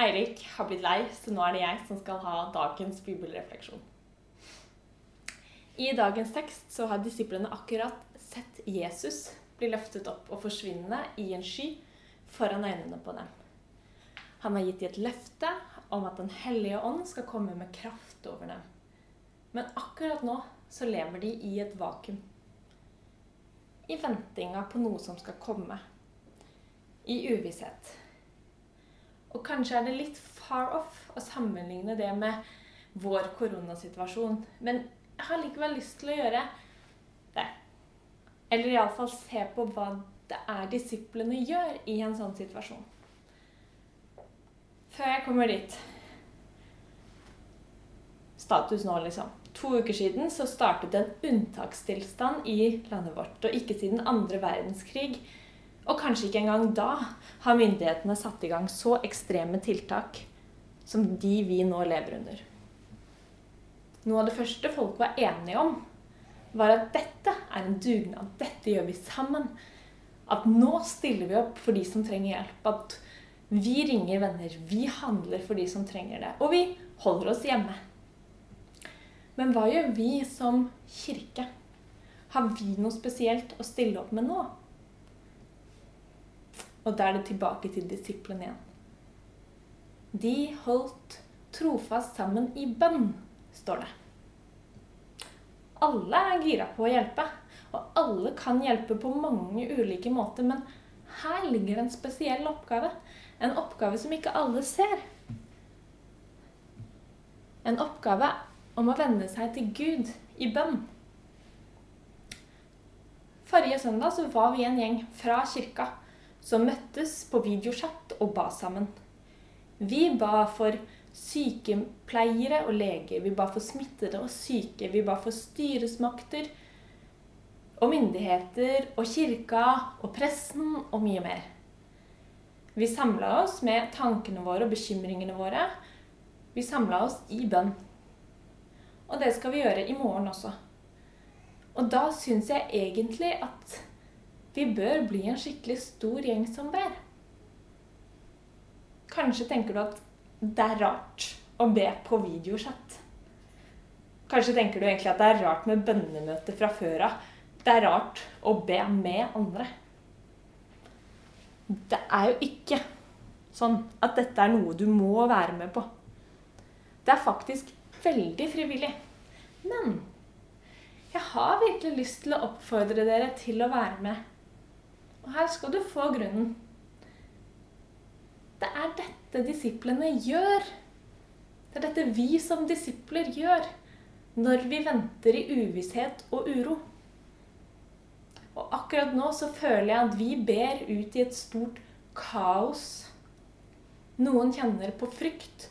Eirik har blitt lei, så nå er det jeg som skal ha dagens bibelrefleksjon. I dagens tekst så har disiplene akkurat sett Jesus bli løftet opp og forsvinne i en sky foran øynene på dem. Han har gitt dem et løfte om at Den hellige ånd skal komme med kraft over dem. Men akkurat nå så lever de i et vakuum. I ventinga på noe som skal komme. I uvisshet. Og kanskje er det litt far off å sammenligne det med vår koronasituasjon. Men jeg har likevel lyst til å gjøre det. Eller iallfall se på hva det er disiplene gjør i en sånn situasjon. Før jeg kommer dit Status nå, liksom. To uker siden så startet en unntakstilstand i landet vårt. Og ikke siden andre verdenskrig og kanskje ikke engang da har myndighetene satt i gang så ekstreme tiltak som de vi nå lever under. Noe av det første folk var enige om, var at dette er en dugnad. Dette gjør vi sammen. At nå stiller vi opp for de som trenger hjelp. At vi ringer venner. Vi handler for de som trenger det. Og vi holder oss hjemme. Men hva gjør vi som kirke? Har vi noe spesielt å stille opp med nå? Og da er det tilbake til disiplene igjen. De holdt trofast sammen i bønn, står det. Alle er gira på å hjelpe, og alle kan hjelpe på mange ulike måter. Men her ligger en spesiell oppgave. En oppgave som ikke alle ser. En oppgave om å venne seg til Gud i bønn. Forrige søndag var vi en gjeng fra kirka som møttes på videochat og ba sammen. Vi ba for sykepleiere og leger, vi ba for smittede og syke, vi ba for styresmakter og myndigheter og kirka og pressen og mye mer. Vi samla oss med tankene våre og bekymringene våre. Vi samla oss i bønn. Og det skal vi gjøre i morgen også. Og da syns jeg egentlig at vi bør bli en skikkelig stor gjeng som ber. Kanskje tenker du at det er rart å be på videochat. Kanskje tenker du egentlig at det er rart med bønnemøte fra før av. Det er rart å be med andre. Det er jo ikke sånn at dette er noe du må være med på. Det er faktisk veldig frivillig. Men jeg har virkelig lyst til å oppfordre dere til å være med og her skal du få grunnen. Det er dette disiplene gjør. Det er dette vi som disipler gjør når vi venter i uvisshet og uro. Og akkurat nå så føler jeg at vi ber ut i et stort kaos. Noen kjenner på frykt.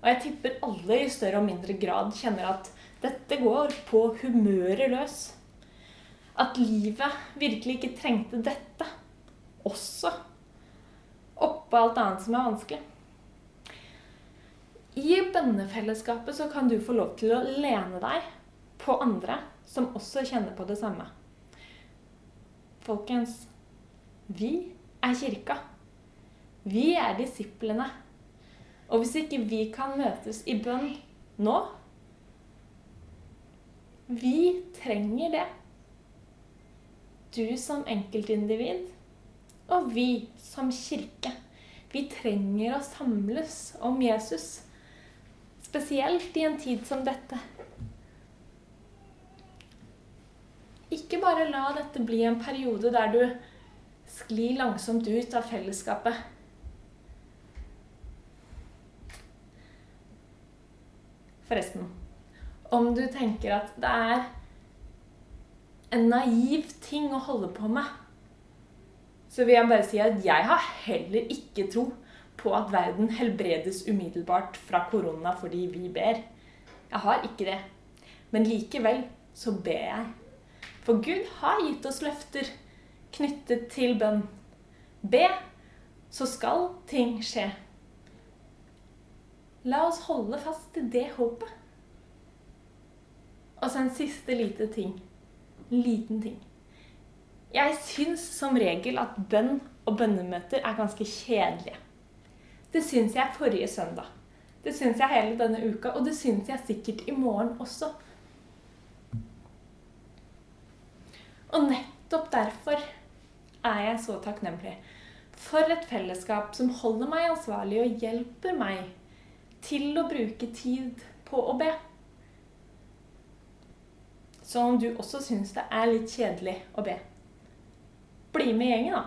Og jeg tipper alle i større og mindre grad kjenner at dette går på humøret løs at livet virkelig ikke trengte dette også. Oppå alt annet som er vanskelig. I bønnefellesskapet så kan du få lov til å lene deg på andre som også kjenner på det samme. Folkens, vi er kirka. Vi er disiplene. Og hvis ikke vi kan møtes i bønn nå Vi trenger det du som enkeltindivid og vi som kirke. Vi trenger å samles om Jesus, spesielt i en tid som dette. Ikke bare la dette bli en periode der du sklir langsomt ut av fellesskapet. Forresten, om du tenker at det er en naiv ting å holde på med, så vil jeg bare si at jeg har heller ikke tro på at verden helbredes umiddelbart fra korona fordi vi ber. Jeg har ikke det. Men likevel så ber jeg. For Gud har gitt oss løfter knyttet til bønn. Be, så skal ting skje. La oss holde fast til det håpet. Og så en siste lite ting liten ting. Jeg syns som regel at bønn og bønnemøter er ganske kjedelige. Det syns jeg forrige søndag. Det syns jeg hele denne uka, og det syns jeg sikkert i morgen også. Og nettopp derfor er jeg så takknemlig for et fellesskap som holder meg ansvarlig og hjelper meg til å bruke tid på å be. Så om du også syns det er litt kjedelig å be, bli med i gjengen, da.